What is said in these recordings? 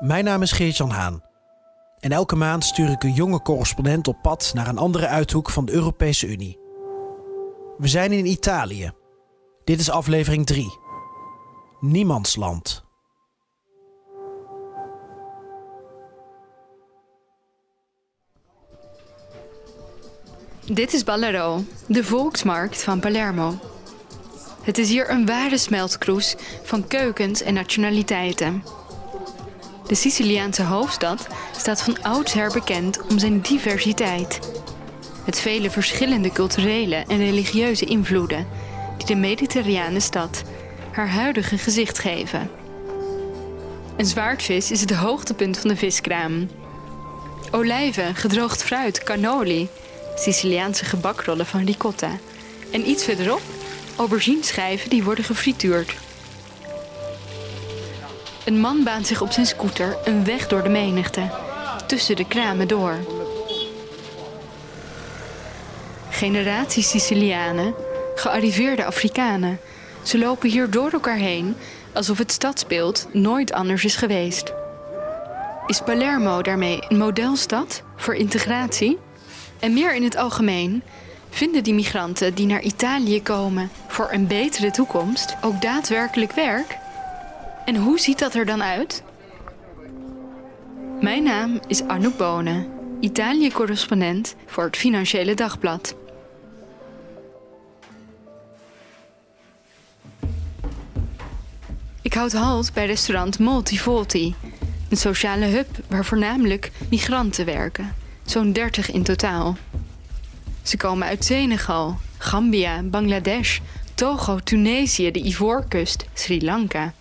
Mijn naam is Geert-Jan Haan. En elke maand stuur ik een jonge correspondent op pad naar een andere uithoek van de Europese Unie. We zijn in Italië. Dit is aflevering 3. Niemandsland. Dit is Ballero, de volksmarkt van Palermo. Het is hier een ware smeltkroes van keukens en nationaliteiten. De Siciliaanse hoofdstad staat van oudsher bekend om zijn diversiteit. Met vele verschillende culturele en religieuze invloeden die de mediterrane stad haar huidige gezicht geven. Een zwaardvis is het hoogtepunt van de viskraam. Olijven, gedroogd fruit, cannoli, Siciliaanse gebakrollen van ricotta en iets verderop aubergineschijven die worden gefrituurd. Een man baant zich op zijn scooter een weg door de menigte, tussen de kramen door. Generaties Sicilianen, gearriveerde Afrikanen, ze lopen hier door elkaar heen alsof het stadsbeeld nooit anders is geweest. Is Palermo daarmee een modelstad voor integratie? En meer in het algemeen, vinden die migranten die naar Italië komen voor een betere toekomst ook daadwerkelijk werk? En hoe ziet dat er dan uit? Mijn naam is Anouk Bonen, Italië-correspondent voor het Financiële Dagblad. Ik houd halt bij restaurant Multivolti, een sociale hub waar voornamelijk migranten werken, zo'n 30 in totaal. Ze komen uit Senegal, Gambia, Bangladesh, Togo, Tunesië, de Ivoorkust, Sri Lanka.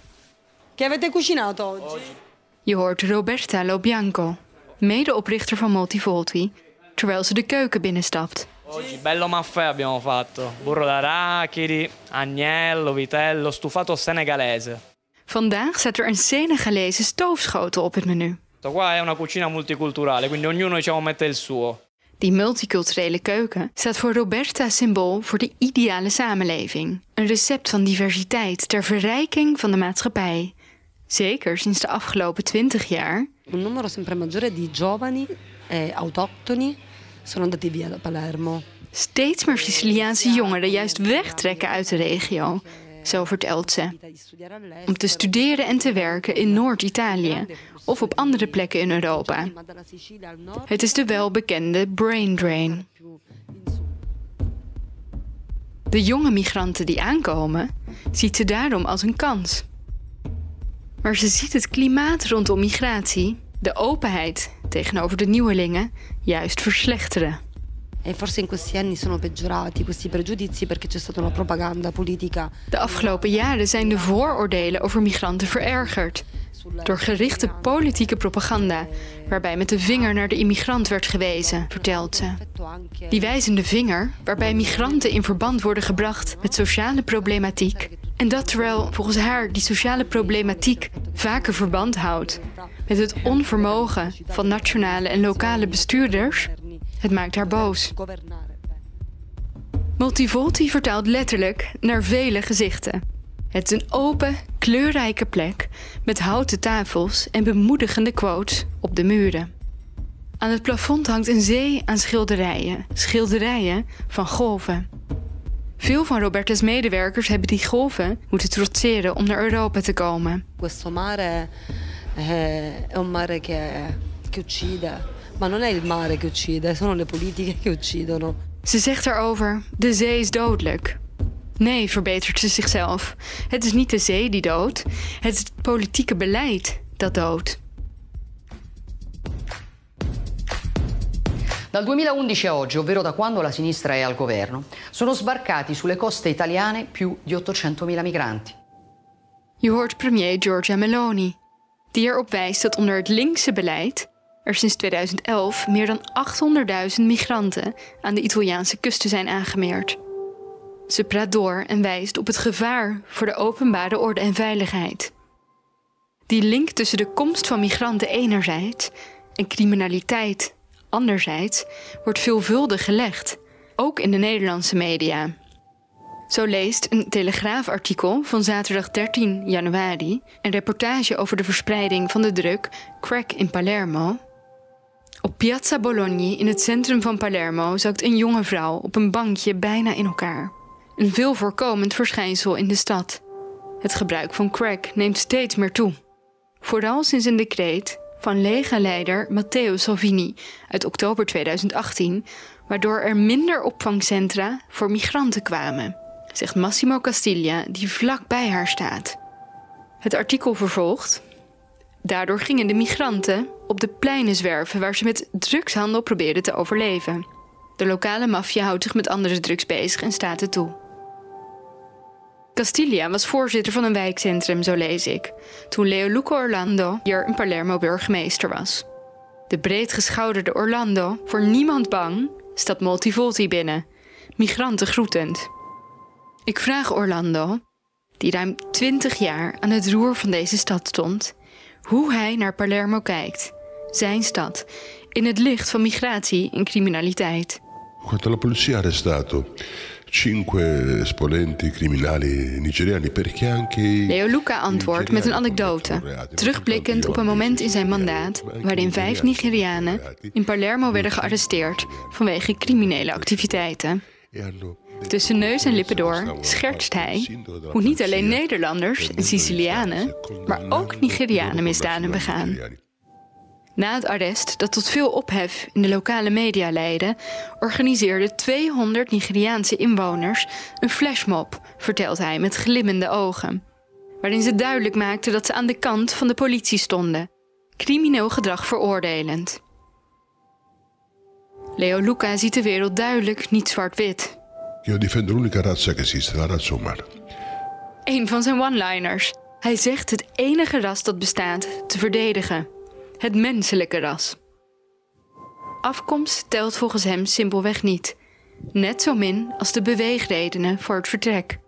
Che avete cucinato oggi? Je hoort Roberta Lobianco, medeoprichter van Multivolti, terwijl ze de keuken binnenstapt. Oggi bello maffè abbiamo fatto. Burro d'arachidi, agnello, vitello, stufato senegalese. Vandaag staat er een Senegalese stoofschotel op het menu. Questo qua è una cucina multiculturale, quindi ognuno diciamo mette il suo. Die multiculturele keuken staat voor Roberta symbool voor de ideale samenleving. Een recept van diversiteit ter verrijking van de maatschappij. Zeker sinds de afgelopen 20 jaar. Un numero sempre maggiore di giovani e autoctoni sono andati via da Palermo. Steeds meer Siciliaanse jongeren juist wegtrekken uit de regio. Zo vertelt ze. Om te studeren en te werken in Noord-Italië of op andere plekken in Europa. Het is de welbekende brain drain. De jonge migranten die aankomen, ziet ze daarom als een kans. Maar ze ziet het klimaat rondom migratie, de openheid tegenover de nieuwelingen, juist verslechteren. E forse in questi anni sono peggiorati questi pregiudizi perché c'è stata una propaganda politica. De afgelopen jaren zijn de vooroordelen over migranten verergerd. Door gerichte politieke propaganda, waarbij met de vinger naar de immigrant werd gewezen, vertelt ze. Die wijzende vinger, waarbij migranten in verband worden gebracht met sociale problematiek. En dat terwijl volgens haar die sociale problematiek vaker verband houdt met het onvermogen van nationale en lokale bestuurders. Het maakt haar boos. Multivolti vertaalt letterlijk naar vele gezichten. Het is een open, kleurrijke plek met houten tafels en bemoedigende quotes op de muren. Aan het plafond hangt een zee aan schilderijen, schilderijen van golven. Veel van Roberta's medewerkers hebben die golven moeten trotseren om naar Europa te komen. Questo mare è è un mare che, che uccide, ma non è il mare che uccide, sono le politiche che uccidono. Ze zegt erover: de zee is dodelijk. Nee, verbetert ze zichzelf. Het is niet de zee die doodt, het is het politieke beleid dat doodt. Dal 2011 a oggi, ovvero da quando la sinistra è al governo, sono sbarcati sulle coste italiane più di 800.000 migranti. Je hoort premier Giorgia Meloni. die erop wijst dat onder het linkse beleid er sinds 2011 meer dan 800.000 migranten aan de Italiaanse kusten zijn aangemeerd. Ze praat door en wijst op het gevaar voor de openbare orde en veiligheid. Die link tussen de komst van migranten enerzijds en criminaliteit anderzijds wordt veelvuldig gelegd, ook in de Nederlandse media. Zo leest een Telegraafartikel van zaterdag 13 januari een reportage over de verspreiding van de druk crack in Palermo. Op Piazza Bologna in het centrum van Palermo zakt een jonge vrouw op een bankje bijna in elkaar. Een veel voorkomend verschijnsel in de stad. Het gebruik van crack neemt steeds meer toe. Vooral sinds een decreet van Lega-leider Matteo Salvini uit oktober 2018, waardoor er minder opvangcentra voor migranten kwamen, zegt Massimo Castiglia, die vlak bij haar staat. Het artikel vervolgt. Daardoor gingen de migranten op de pleinen zwerven waar ze met drugshandel probeerden te overleven. De lokale maffia houdt zich met andere drugs bezig en staat het toe. Castiglia was voorzitter van een wijkcentrum, zo lees ik, toen Leoluco Orlando hier in Palermo burgemeester was. De breedgeschouderde Orlando, voor niemand bang, staat Multivolti binnen, migranten groetend. Ik vraag Orlando, die ruim 20 jaar aan het roer van deze stad stond, hoe hij naar Palermo kijkt, zijn stad, in het licht van migratie en criminaliteit. Quanto ha arrestato cinque esponenti criminali nigeriani perché anche Leo Luca antwoordt met een anekdote, terugblikkend op een moment in zijn mandaat waarin vijf Nigerianen in Palermo werden gearresteerd vanwege criminele activiteiten. Tussen neus en lippen door schertst hij hoe niet alleen Nederlanders en Sicilianen, maar ook Nigerianen misdaden begaan. Na het arrest, dat tot veel ophef in de lokale media leidde, organiseerden 200 Nigeriaanse inwoners een flashmob, vertelt hij met glimmende ogen. Waarin ze duidelijk maakten dat ze aan de kant van de politie stonden, crimineel gedrag veroordelend. Leo Luca ziet de wereld duidelijk niet zwart-wit. Een van zijn one-liners. Hij zegt het enige ras dat bestaat te verdedigen het menselijke ras. Afkomst telt volgens hem simpelweg niet, net zo min als de beweegredenen voor het vertrek.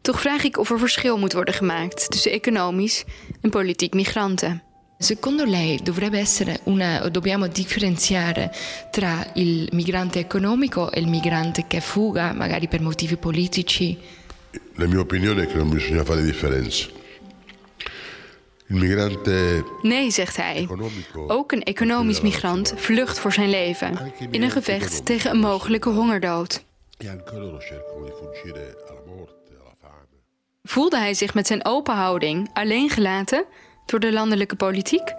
Toch vraag ik of er verschil moet worden gemaakt tussen economisch en politiek migranten. Secondo lei dovrebbe essere una, dobbiamo differenziare tra il migrante economico e il migrante che fuga, magari per motivi politici? La mia opinione è che non bisogna fare differenze. Nee, zegt hij. Ook een economisch migrant vlucht voor zijn leven in een gevecht tegen een mogelijke hongerdood. e. Voelde hij zich met zijn open houding alleen gelaten door de landelijke politiek?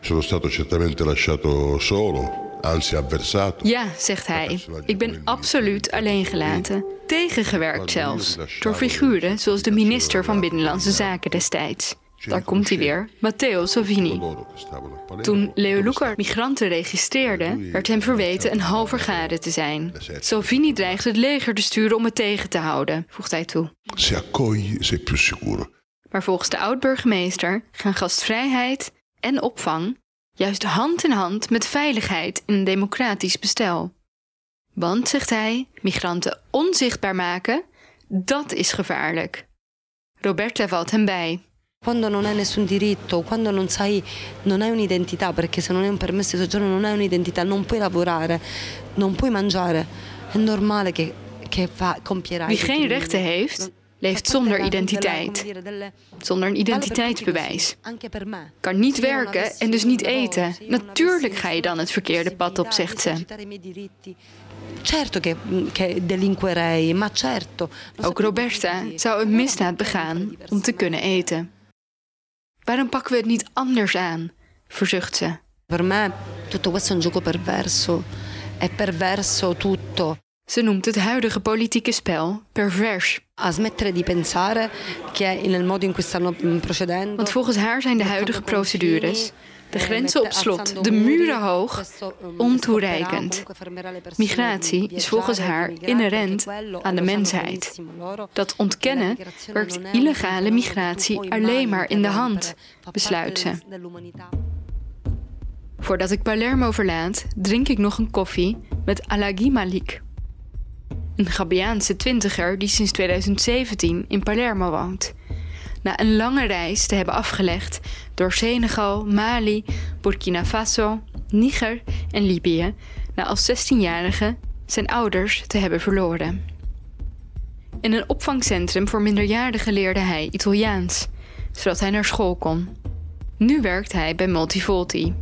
Sono stato certamente lasciato solo, anzi avversato. Ja, zegt hij. Ik ben absoluut alleen gelaten. Tegengewerkt zelfs. Door figuren zoals de minister van Binnenlandse Zaken destijds. Daar komt hij weer, Matteo Salvini. Toen Leo Luca migranten registreerde, werd hem verweten een halve gade te zijn. Salvini dreigt het leger te sturen om het tegen te houden, voegt hij toe. Se accogli sei più sicuro. Maar volgens de oud-burgemeester gaan gastvrijheid en opvang juist hand in hand met veiligheid in een democratisch bestel. Want, zegt hij, migranten onzichtbaar maken, dat is gevaarlijk. Roberta valt hem bij. Quando non hai nessun diritto, quando non sai, non hai un'identità, perché se non hai un permesso di soggiorno non hai un'identità, non puoi lavorare, non puoi mangiare, è normale che, che fa, compierai. Wie geen rechten heeft, leeft zonder identiteit. Zonder een identiteitsbewijs. Kan niet werken en dus niet eten. Natuurlijk ga je dan het verkeerde pad op, zegt ze. Certo che, che delinquerei, ma certo. Ook Roberta zou een misdaad begaan om te kunnen eten. Waarom pakken we het niet anders aan? verzucht ze. Per me tutto questo è un gioco perverso. È perverso tutto. Ze noemt het huidige politieke spel pervers. A smettere di pensare che nel modo in cui stanno procedendo. Want volgens haar zijn de huidige procedures, de grenzen op slot, de muren hoog, ontoereikend. Migratie is volgens haar inherent aan de mensheid. Dat ontkennen werkt illegale migratie alleen maar in de hand, besluit ze. Voordat ik Palermo verlaat, drink ik nog een koffie met Alaghi Malik. Een Gabiaanse twintiger die sinds 2017 in Palermo woont. Na een lange reis te hebben afgelegd door Senegal, Mali, Burkina Faso, Niger en Libië, na als 16-jarige zijn ouders te hebben verloren. In een opvangcentrum voor minderjarigen leerde hij Italiaans, zodat hij naar school kon. Nu werkt hij bij Multivolti.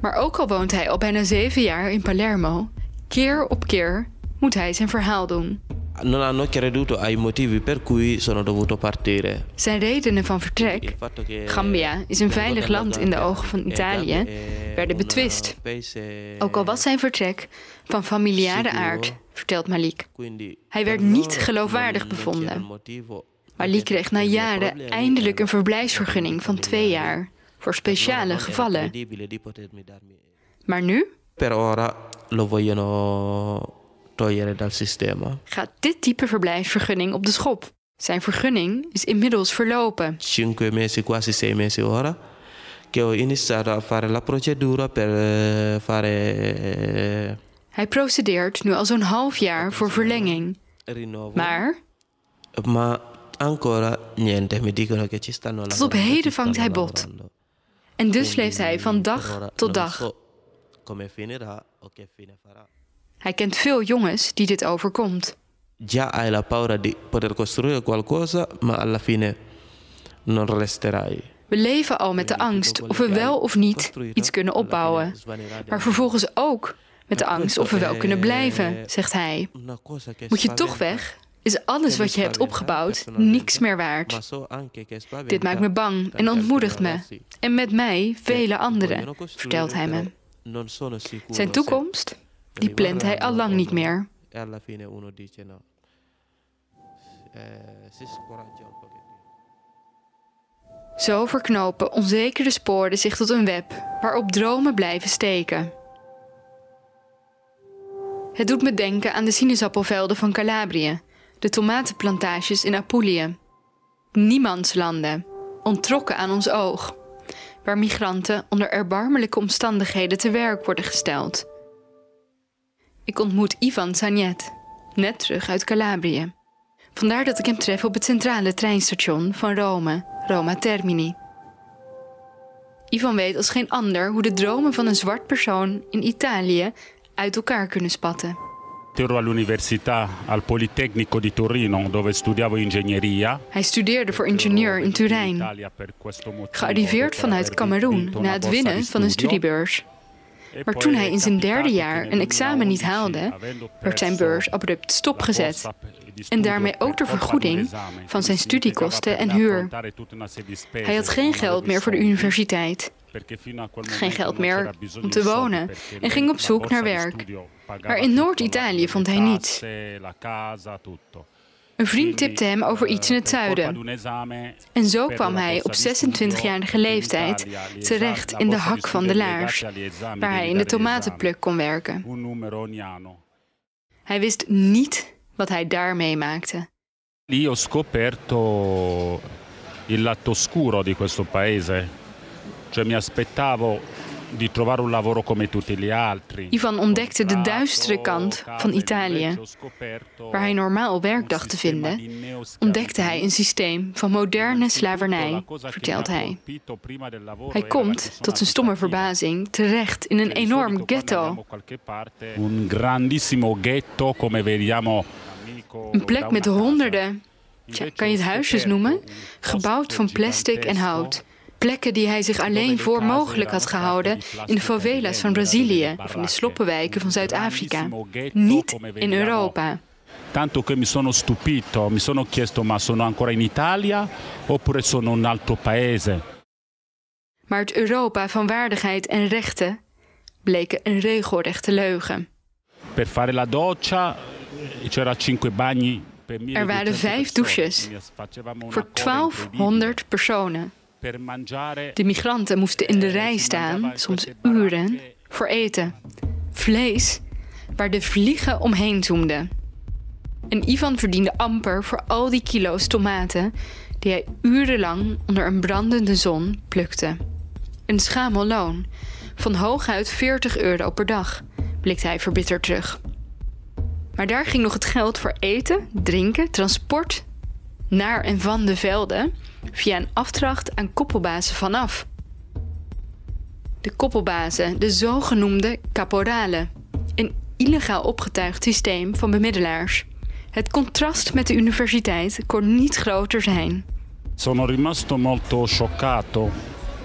Maar ook al woont hij al bijna zeven jaar in Palermo, keer op keer moet hij zijn verhaal doen. Non hanno creduto ai motivi per cui sono dovuto partire. Zijn redenen van vertrek, Gambia is een veilig land in de ogen van Italië, werden betwist. Ook al was zijn vertrek van familiare aard, vertelt Malik. Hij werd niet geloofwaardig bevonden. Malik kreeg na jaren eindelijk een verblijfsvergunning van twee jaar voor speciale gevallen. Maar nu? Per ora lo vogliono togliere dal sistema. Gaat dit type verblijfsvergunning op de schop? Zijn vergunning is inmiddels verlopen. Cinque mesi, quasi sei mesi ora, che ho iniziato a fare la procedura per eh, fare. Hij procedeert nu al zo'n half jaar voor verlenging. Maar. Ma ancora niente, mi dicono che ci stanno Tot op heden vangt hij bot. En dus leeft hij van dag tot dag. Come finirà o che fine farà. Hij kent veel jongens die dit overkomt. Già hai la paura di poter costruire qualcosa, ma alla fine non resterai. We leven al met de angst of we wel of niet iets kunnen opbouwen. Maar vervolgens ook met de angst of we wel kunnen blijven, zegt hij. Moet je toch weg? Is alles wat je hebt opgebouwd niks meer waard? Dit maakt me bang en ontmoedigt me. En met mij vele anderen, vertelt hij me. Zijn toekomst? Die plant hij al lang niet meer. Zo verknopen onzekere sporen zich tot een web waarop dromen blijven steken. Het doet me denken aan de sinaasappelvelden van Calabrië, de tomatenplantages in Apulië. Niemandslanden, ontrokken aan ons oog, waar migranten onder erbarmelijke omstandigheden te werk worden gesteld. Ik ontmoet Ivan Sagnet, net terug uit Calabrië. Vandaar dat ik hem tref op het centrale treinstation van Rome, Roma Termini. Ivan weet als geen ander hoe de dromen van een zwart persoon in Italië uit elkaar kunnen spatten. Ero all'università al Politecnico di Torino, dove studiavo ingegneria. Hij studeerde voor ingenieur in Turijn, gearriveerd vanuit Cameroen na het winnen van een studiebeurs. Maar toen hij in zijn derde jaar een examen niet haalde, werd zijn beurs abrupt stopgezet. En daarmee ook de vergoeding van zijn studiekosten en huur. Hij had geen geld meer voor de universiteit. Geen geld meer om te wonen en ging op zoek naar werk. Maar in Noord-Italië vond hij niets. Een vriend tipte hem over iets in het zuiden. En zo kwam hij op 26-jarige leeftijd terecht in de hak van de laars, waar hij in de tomatenpluk kon werken. Hij wist niet wat hij daar meemaakte. Lì ho scoperto il lato oscuro di questo paese. Cioè mi aspettavo di trovare un lavoro come tutti gli altri. Ivan ontdekte de duistere kant van Italië. Waar hij normaal werk dacht te vinden, ontdekte hij een systeem van moderne slavernij, vertelt hij. Hij komt, tot zijn stomme verbazing, terecht in een enorm ghetto. Un grandissimo ghetto come vediamo Een plek met honderden, tja, kan je het huisjes noemen? Gebouwd van plastic en hout. Plekken die hij zich alleen voor mogelijk had gehouden in de favela's van Brazilië of in de sloppenwijken van Zuid-Afrika. Niet in Europa. Tanto che mi sono stupito, mi sono chiesto ma sono ancora in Italia oppure sono un altro paese? Maar het Europa van waardigheid en rechten bleken een regelrechte leugen. Per fare la doccia c'era cinque bagni Er waren vijf douches voor 1200 personen. De migranten moesten in de rij staan, soms uren, voor eten. Vlees waar de vliegen omheen zoemden. En Ivan verdiende amper voor al die kilo's tomaten die hij urenlang onder een brandende zon plukte. Een schamel loon van hooguit 40 euro per dag, blikt hij verbitterd terug. Maar daar ging nog het geld voor eten, drinken, transport naar en van de velden via een afdracht aan koppelbazen vanaf. De koppelbazen, de zogenoemde caporalen, een illegaal opgetuigd systeem van bemiddelaars. Het contrast met de universiteit kon niet groter zijn. Sono rimasto molto scioccato,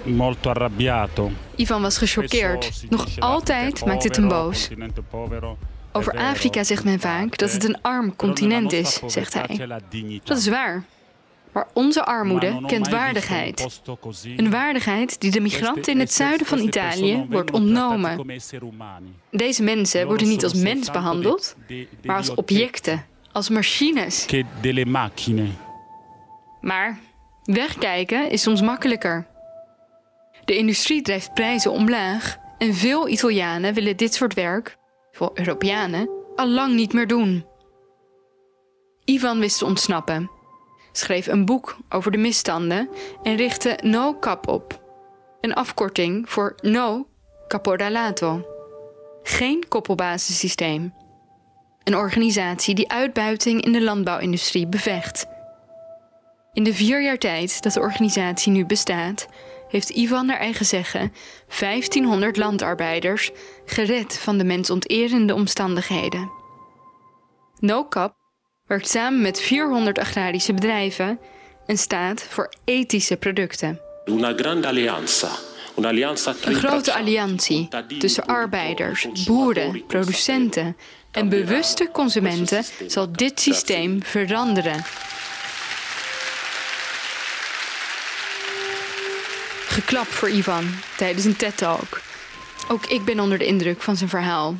molto arrabbiato. Ivan was gechoqueerd. Nog altijd maakt het hem boos. Over Afrika zegt men vaak dat het een arm continent is, zegt hij. Dat is waar. Maar onze armoede kent waardigheid. Een waardigheid die de migranten in het zuiden van Italië wordt ontnomen. Deze mensen worden niet als mens behandeld, maar als objecten, als machines. Maar wegkijken is soms makkelijker. De industrie drijft prijzen omlaag en veel Italianen willen dit soort werk, voor Europeanen, al lang niet meer doen. Ivan wist te ontsnappen, schreef een boek over de misstanden en richtte No Cap op, een afkorting voor No Caporalato. Geen koppelbasissysteem. Een organisatie die uitbuiting in de landbouwindustrie bevecht. In de vier jaar tijd dat de organisatie nu bestaat, heeft Ivan naar eigen zeggen 1500 landarbeiders gered van de mensonterende omstandigheden. NoCap werkt samen met 400 agrarische bedrijven en staat voor ethische producten. Una grande alleanza. Een grote alliantie tussen arbeiders, boeren, producenten en bewuste consumenten zal dit systeem veranderen. Geklap voor Ivan tijdens een TED-talk. Ook ik ben onder de indruk van zijn verhaal.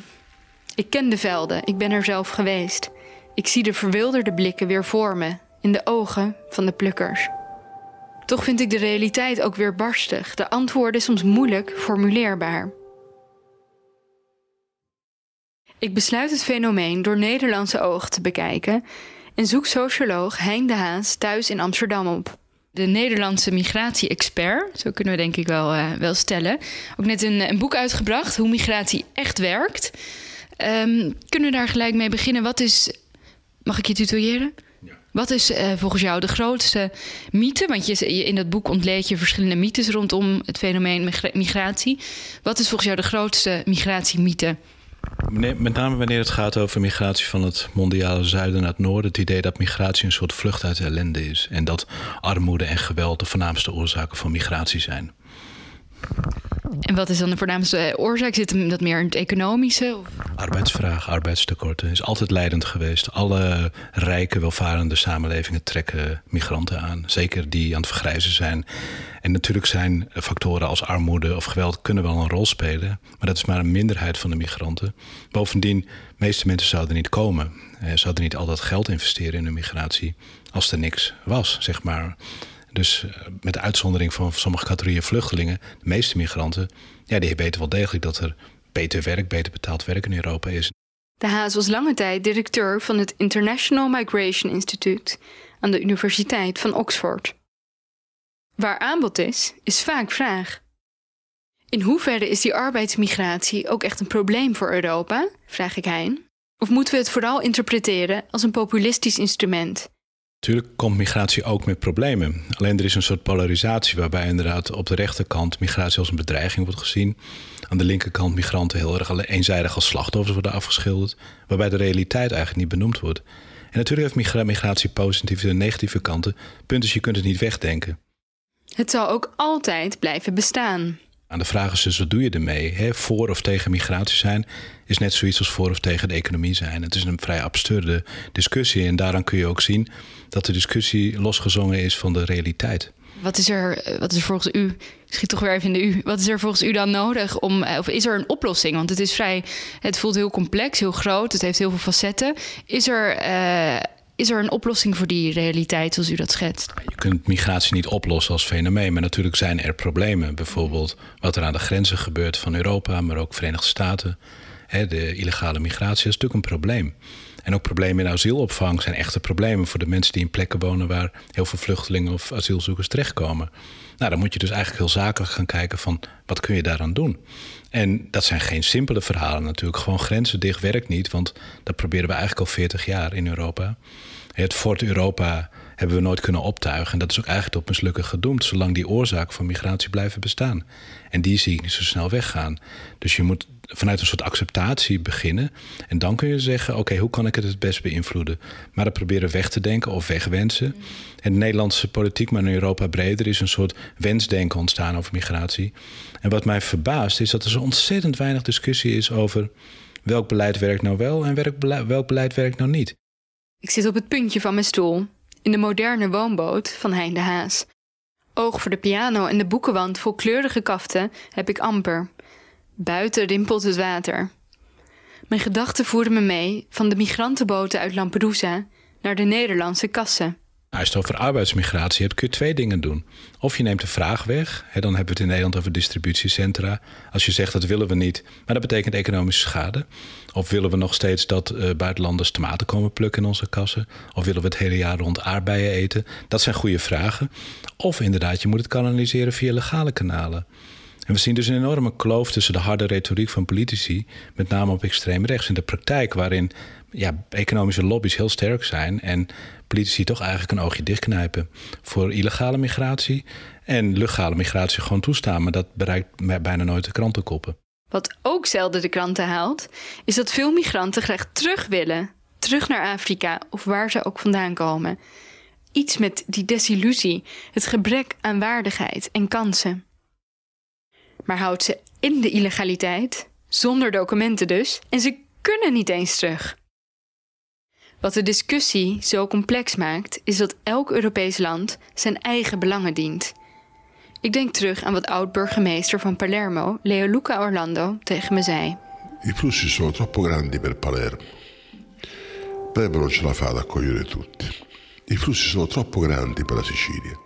Ik ken de velden, ik ben er zelf geweest. Ik zie de verwilderde blikken weer voor me, in de ogen van de plukkers. Toch vind ik de realiteit ook weer barstig, de antwoorden soms moeilijk formuleerbaar. Ik besluit het fenomeen door Nederlandse ogen te bekijken en zoek socioloog Hein de Haas thuis in Amsterdam op de Nederlandse migratie-expert. Zo kunnen we denk ik wel, uh, wel stellen. Ook net een, een, boek uitgebracht, Hoe migratie echt werkt. Um, kunnen we daar gelijk mee beginnen? Wat is... Mag ik je tutoyeren? Ja. Wat is uh, volgens jou de grootste mythe? Want je, in dat boek ontleed je verschillende mythes rondom het fenomeen migratie. Wat is volgens jou de grootste migratiemythe? Met name wanneer het gaat over migratie van het mondiale zuiden naar het noorden. Het idee dat migratie een soort vlucht uit ellende is. En dat armoede en geweld de voornaamste oorzaken van migratie zijn. En wat is dan de voornaamste oorzaak? Zit dat meer in het economische? Of? Arbeidsvraag, arbeidstekorten is altijd leidend geweest. Alle rijke, welvarende samenlevingen trekken migranten aan. Zeker die aan het vergrijzen zijn. En natuurlijk zijn factoren als armoede of geweld kunnen wel een rol spelen. Maar dat is maar een minderheid van de migranten. Bovendien, de meeste mensen zouden niet komen. Ze zouden niet al dat geld investeren in de migratie als er niks was, zeg maar. Dus eh, met de uitzondering van sommige categorieën vluchtelingen, de meeste migranten, ja, die weten wel degelijk dat er beter werk, beter betaald werk in Europa is. De Haas was lange tijd directeur van het International Migration Institute aan de Universiteit van Oxford. Waar aanbod is, is vaak vraag. In hoeverre is die arbeidsmigratie ook echt een probleem voor Europa? vraag ik Hein. Of moeten we het vooral interpreteren als een populistisch instrument Natuurlijk komt migratie ook met problemen. Alleen er is een soort polarisatie waarbij inderdaad op de rechterkant migratie als een bedreiging wordt gezien. Aan de linkerkant migranten heel erg eenzijdig als slachtoffers worden afgeschilderd. Waarbij de realiteit eigenlijk niet benoemd wordt. En natuurlijk heeft migratie positieve en negatieve kanten. Punt is, je kunt het niet wegdenken. Het zal ook altijd blijven bestaan. De vraag is dus, wat doe je ermee? Voor of tegen migratie zijn is net zoiets als voor of tegen de economie zijn. Het is een vrij absurde discussie en daaraan kun je ook zien dat de discussie losgezongen is van de realiteit. Wat is er, wat is er volgens u, schiet toch weer even in de u, wat is er volgens u dan nodig om, of is er een oplossing? Want het is vrij, het voelt heel complex, heel groot, het heeft heel veel facetten. Is er, uh, is er een oplossing voor die realiteit zoals u dat schetst? Je kunt migratie niet oplossen als fenomeen, maar natuurlijk zijn er problemen. Bijvoorbeeld wat er aan de grenzen gebeurt van Europa, maar ook Verenigde Staten. de illegale migratie is natuurlijk een probleem. En ook problemen in asielopvang zijn echte problemen voor de mensen die in plekken wonen waar heel veel vluchtelingen of asielzoekers terechtkomen. Nou, dan moet je dus eigenlijk heel zakelijk gaan kijken van wat kun je daaraan doen. En dat zijn geen simpele verhalen natuurlijk. Gewoon grenzen dicht werkt niet, want dat proberen we eigenlijk al 40 jaar in Europa. Het Fort Europa hebben we nooit kunnen optuigen. En dat is ook eigenlijk tot mislukken gedoemd, zolang die oorzaak van migratie blijven bestaan. En die zie ik niet zo snel weggaan. Dus je moet vanuit een soort acceptatie beginnen. En dan kun je zeggen: oké, hoe kan ik het het best beïnvloeden? Maar dat proberen weg te denken of wegwensen. En de Nederlandse politiek, maar in Europa breder, is een soort wensdenken ontstaan over migratie. En wat mij verbaast is dat er zo ontzettend weinig discussie is over welk beleid werkt nou wel en welk beleid, welk beleid werkt nou niet. Ik zit op het puntje van mijn stoel, in de moderne woonboot van Hein de Haas. Oog voor de piano en de boekenwand vol kleurige kaften heb ik amper. Buiten rimpelt het water. Mijn gedachten voeren me mee van de migrantenboten uit Lampedusa naar de Nederlandse kassen. Als je het over arbeidsmigratie hebt, kun je twee dingen doen. Of je neemt de vraag weg, hè, dan hebben we het in Nederland over distributiecentra. Als je zegt dat willen we niet, maar dat betekent economische schade. Of willen we nog steeds dat uh, buitenlanders tomaten komen plukken in onze kassen? Of willen we het hele jaar rond aardbeien eten? Dat zijn goede vragen. Of inderdaad, je moet het kanaliseren via legale kanalen. En we zien dus een enorme kloof tussen de harde retoriek van politici, met name op extreem rechts, en de praktijk waarin ja, economische lobby's heel sterk zijn en politici toch eigenlijk een oogje dichtknijpen voor illegale migratie en legale migratie gewoon toestaan, maar dat bereikt bijna nooit de krantenkoppen. Wat ook zelden de kranten haalt, is dat veel migranten graag terug willen, terug naar Afrika of waar ze ook vandaan komen. Iets met die desillusie, het gebrek aan waardigheid en kansen maar houdt ze in de illegaliteit, zonder documenten dus, en ze kunnen niet eens terug. Wat de discussie zo complex maakt, is dat elk Europees land zijn eigen belangen dient. Ik denk terug aan wat oud-burgemeester van Palermo, Leoluca Orlando, tegen me zei. I flussi sono troppo grandi per Palermo. Palermo non ce la fa ad accogliere tutti. I flussi sono troppo grandi per la Sicilia.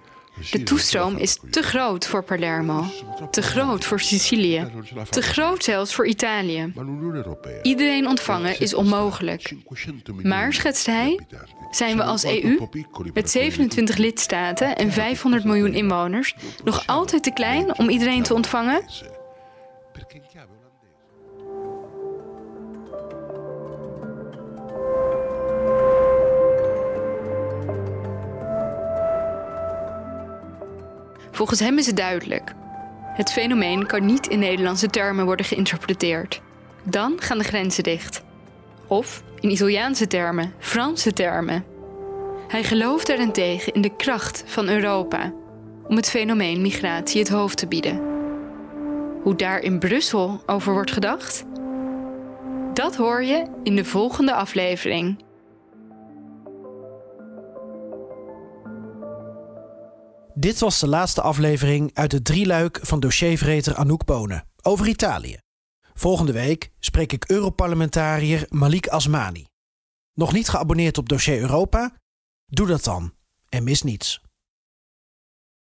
De toestroom is te groot voor Palermo, te groot voor Sicilië, te groot zelfs voor Italië. Iedereen ontvangen is onmogelijk. Maar, schetst hij, zijn we als EU, met 27 lidstaten en 500 miljoen inwoners, nog altijd te klein om iedereen te ontvangen? Volgens hem is het duidelijk. Het fenomeen kan niet in Nederlandse termen worden geïnterpreteerd. Dan gaan de grenzen dicht. Of in Italiaanse termen, Franse termen. Hij gelooft daarentegen in de kracht van Europa om het fenomeen migratie het hoofd te bieden. Hoe daar in Brussel over wordt gedacht? Dat hoor je in de volgende aflevering. Dit was de laatste aflevering uit het drieluik van dossiervreter Anouk Bonen over Italië. Volgende week spreek ik Europarlementariër Malik Asmani. Nog niet geabonneerd op Dossier Europa? Doe dat dan en mis niets.